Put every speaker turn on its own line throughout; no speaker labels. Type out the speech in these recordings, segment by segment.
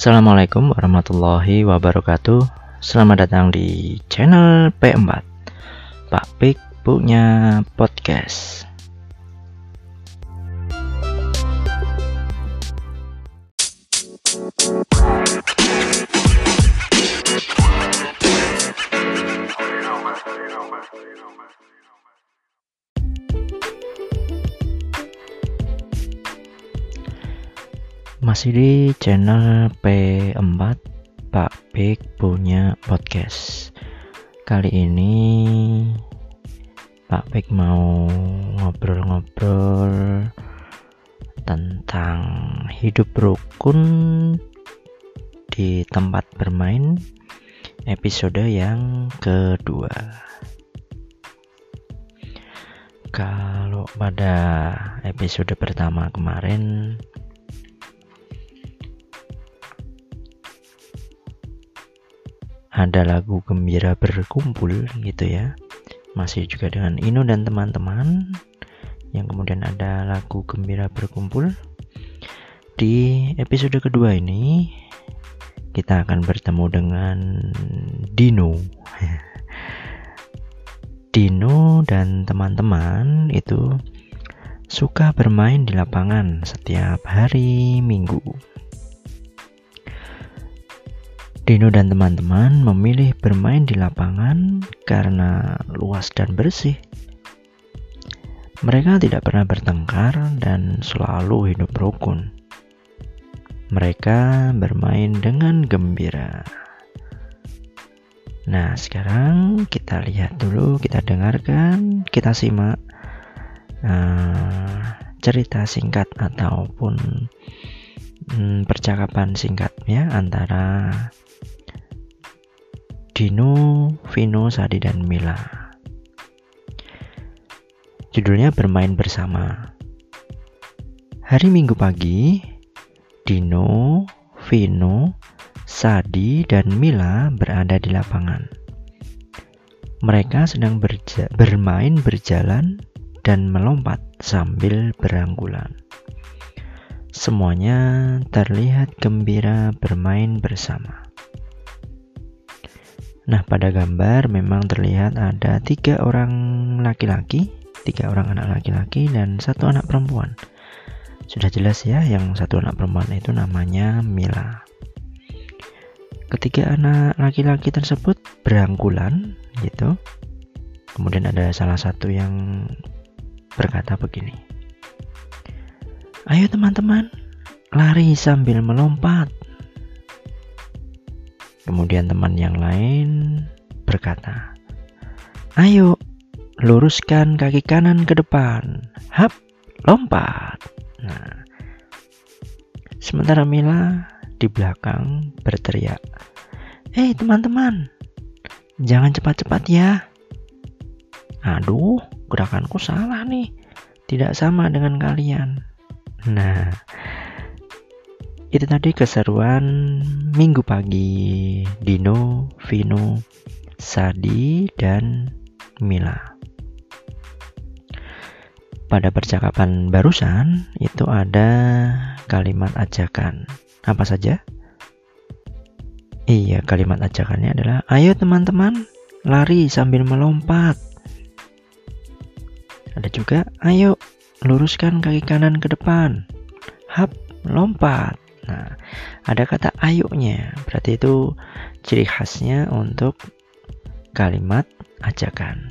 Assalamualaikum warahmatullahi wabarakatuh. Selamat datang di channel P4 Pak Pik punya podcast Masih di channel P4 Pak Pik punya podcast. Kali ini Pak Pik mau ngobrol-ngobrol Tentang hidup rukun di tempat bermain Episode yang kedua. Kalau pada episode pertama kemarin ada lagu gembira berkumpul gitu ya. Masih juga dengan Ino dan teman-teman. Yang kemudian ada lagu gembira berkumpul. Di episode kedua ini kita akan bertemu dengan Dino. Dino dan teman-teman itu suka bermain di lapangan setiap hari Minggu Dino dan teman-teman memilih bermain di lapangan karena luas dan bersih. Mereka tidak pernah bertengkar dan selalu hidup rukun. Mereka bermain dengan gembira. Nah, sekarang kita lihat dulu, kita dengarkan, kita simak uh, cerita singkat ataupun um, percakapan singkat ya antara Dino, Vino, Sadi, dan Mila. Judulnya Bermain Bersama. Hari Minggu pagi, Dino, Vino, Sadi, dan Mila berada di lapangan. Mereka sedang berja bermain berjalan dan melompat sambil beranggulan. Semuanya terlihat gembira bermain bersama. Nah, pada gambar memang terlihat ada tiga orang laki-laki, tiga orang anak laki-laki, dan satu anak perempuan. Sudah jelas ya, yang satu anak perempuan itu namanya Mila. Ketiga anak laki-laki tersebut berangkulan, gitu. Kemudian ada salah satu yang berkata begini, "Ayo teman-teman, lari sambil melompat." Kemudian teman yang lain berkata, "Ayo, luruskan kaki kanan ke depan. Hap, lompat." Nah, sementara Mila di belakang berteriak, "Hei teman-teman, jangan cepat-cepat ya." Aduh, gerakanku salah nih. Tidak sama dengan kalian. Nah, itu tadi keseruan minggu pagi Dino, Vino, Sadi, dan Mila. Pada percakapan barusan itu ada kalimat ajakan. Apa saja? Iya, kalimat ajakannya adalah ayo teman-teman lari sambil melompat. Ada juga ayo luruskan kaki kanan ke depan. Hap, lompat. Nah, ada kata ayunya, berarti itu ciri khasnya untuk kalimat ajakan.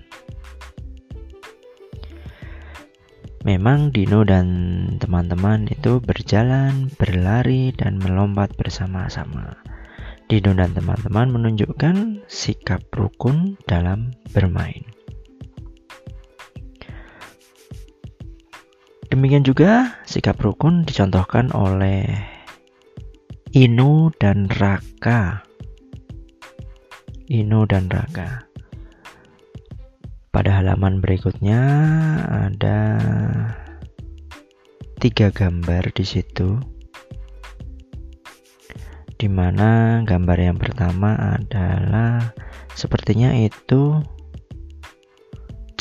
Memang Dino dan teman-teman itu berjalan, berlari, dan melompat bersama-sama. Dino dan teman-teman menunjukkan sikap rukun dalam bermain. Demikian juga sikap rukun dicontohkan oleh Inu dan Raka. Inu dan Raka. Pada halaman berikutnya ada tiga gambar di situ. Di mana gambar yang pertama adalah sepertinya itu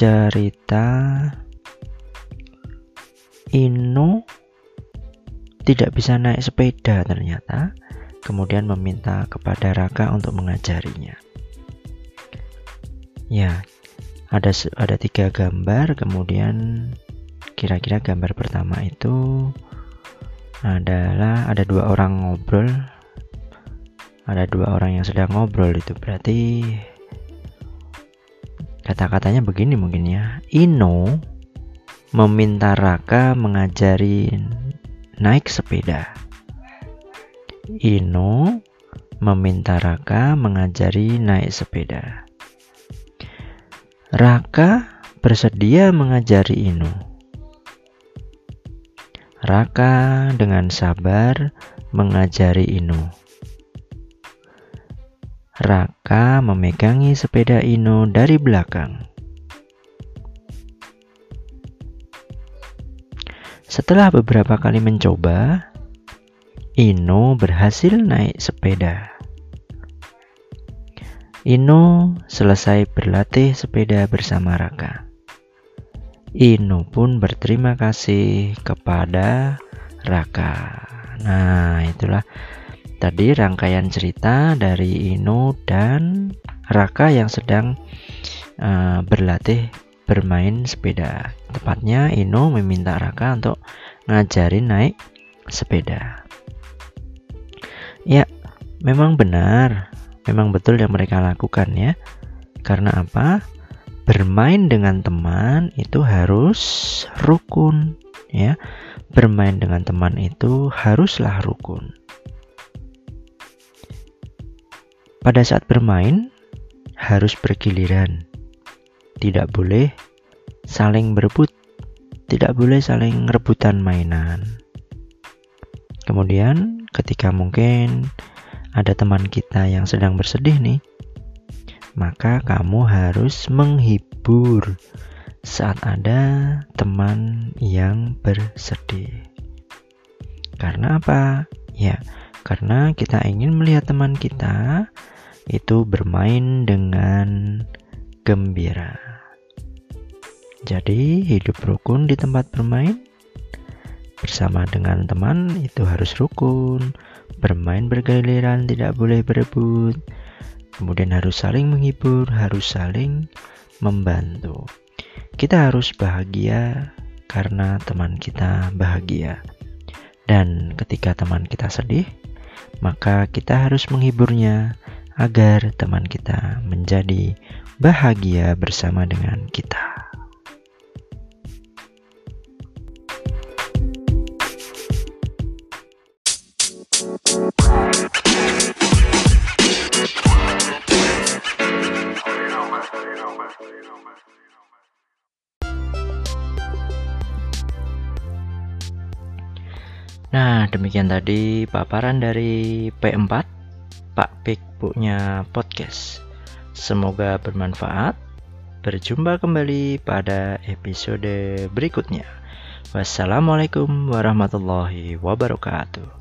cerita Inu tidak bisa naik sepeda ternyata kemudian meminta kepada Raka untuk mengajarinya. Ya, ada ada tiga gambar, kemudian kira-kira gambar pertama itu adalah ada dua orang ngobrol, ada dua orang yang sedang ngobrol itu berarti kata-katanya begini mungkin ya. Ino meminta Raka mengajari naik sepeda. Ino meminta Raka mengajari naik sepeda. Raka bersedia mengajari Ino. Raka dengan sabar mengajari Ino. Raka memegangi sepeda Ino dari belakang. Setelah beberapa kali mencoba, Ino berhasil naik sepeda. Ino selesai berlatih sepeda bersama Raka. Ino pun berterima kasih kepada Raka. Nah, itulah tadi rangkaian cerita dari Ino dan Raka yang sedang uh, berlatih bermain sepeda. Tepatnya Ino meminta Raka untuk ngajarin naik sepeda. Ya, memang benar. Memang betul yang mereka lakukan ya. Karena apa? Bermain dengan teman itu harus rukun ya. Bermain dengan teman itu haruslah rukun. Pada saat bermain harus bergiliran tidak boleh saling berebut, tidak boleh saling rebutan mainan. Kemudian, ketika mungkin ada teman kita yang sedang bersedih nih, maka kamu harus menghibur saat ada teman yang bersedih. Karena apa? Ya, karena kita ingin melihat teman kita itu bermain dengan gembira. Jadi, hidup rukun di tempat bermain bersama dengan teman itu harus rukun. Bermain bergiliran tidak boleh berebut. Kemudian harus saling menghibur, harus saling membantu. Kita harus bahagia karena teman kita bahagia. Dan ketika teman kita sedih, maka kita harus menghiburnya agar teman kita menjadi bahagia bersama dengan kita. Nah, demikian tadi paparan dari P4 Pak Pik punya podcast. Semoga bermanfaat. Berjumpa kembali pada episode berikutnya. Wassalamualaikum warahmatullahi wabarakatuh.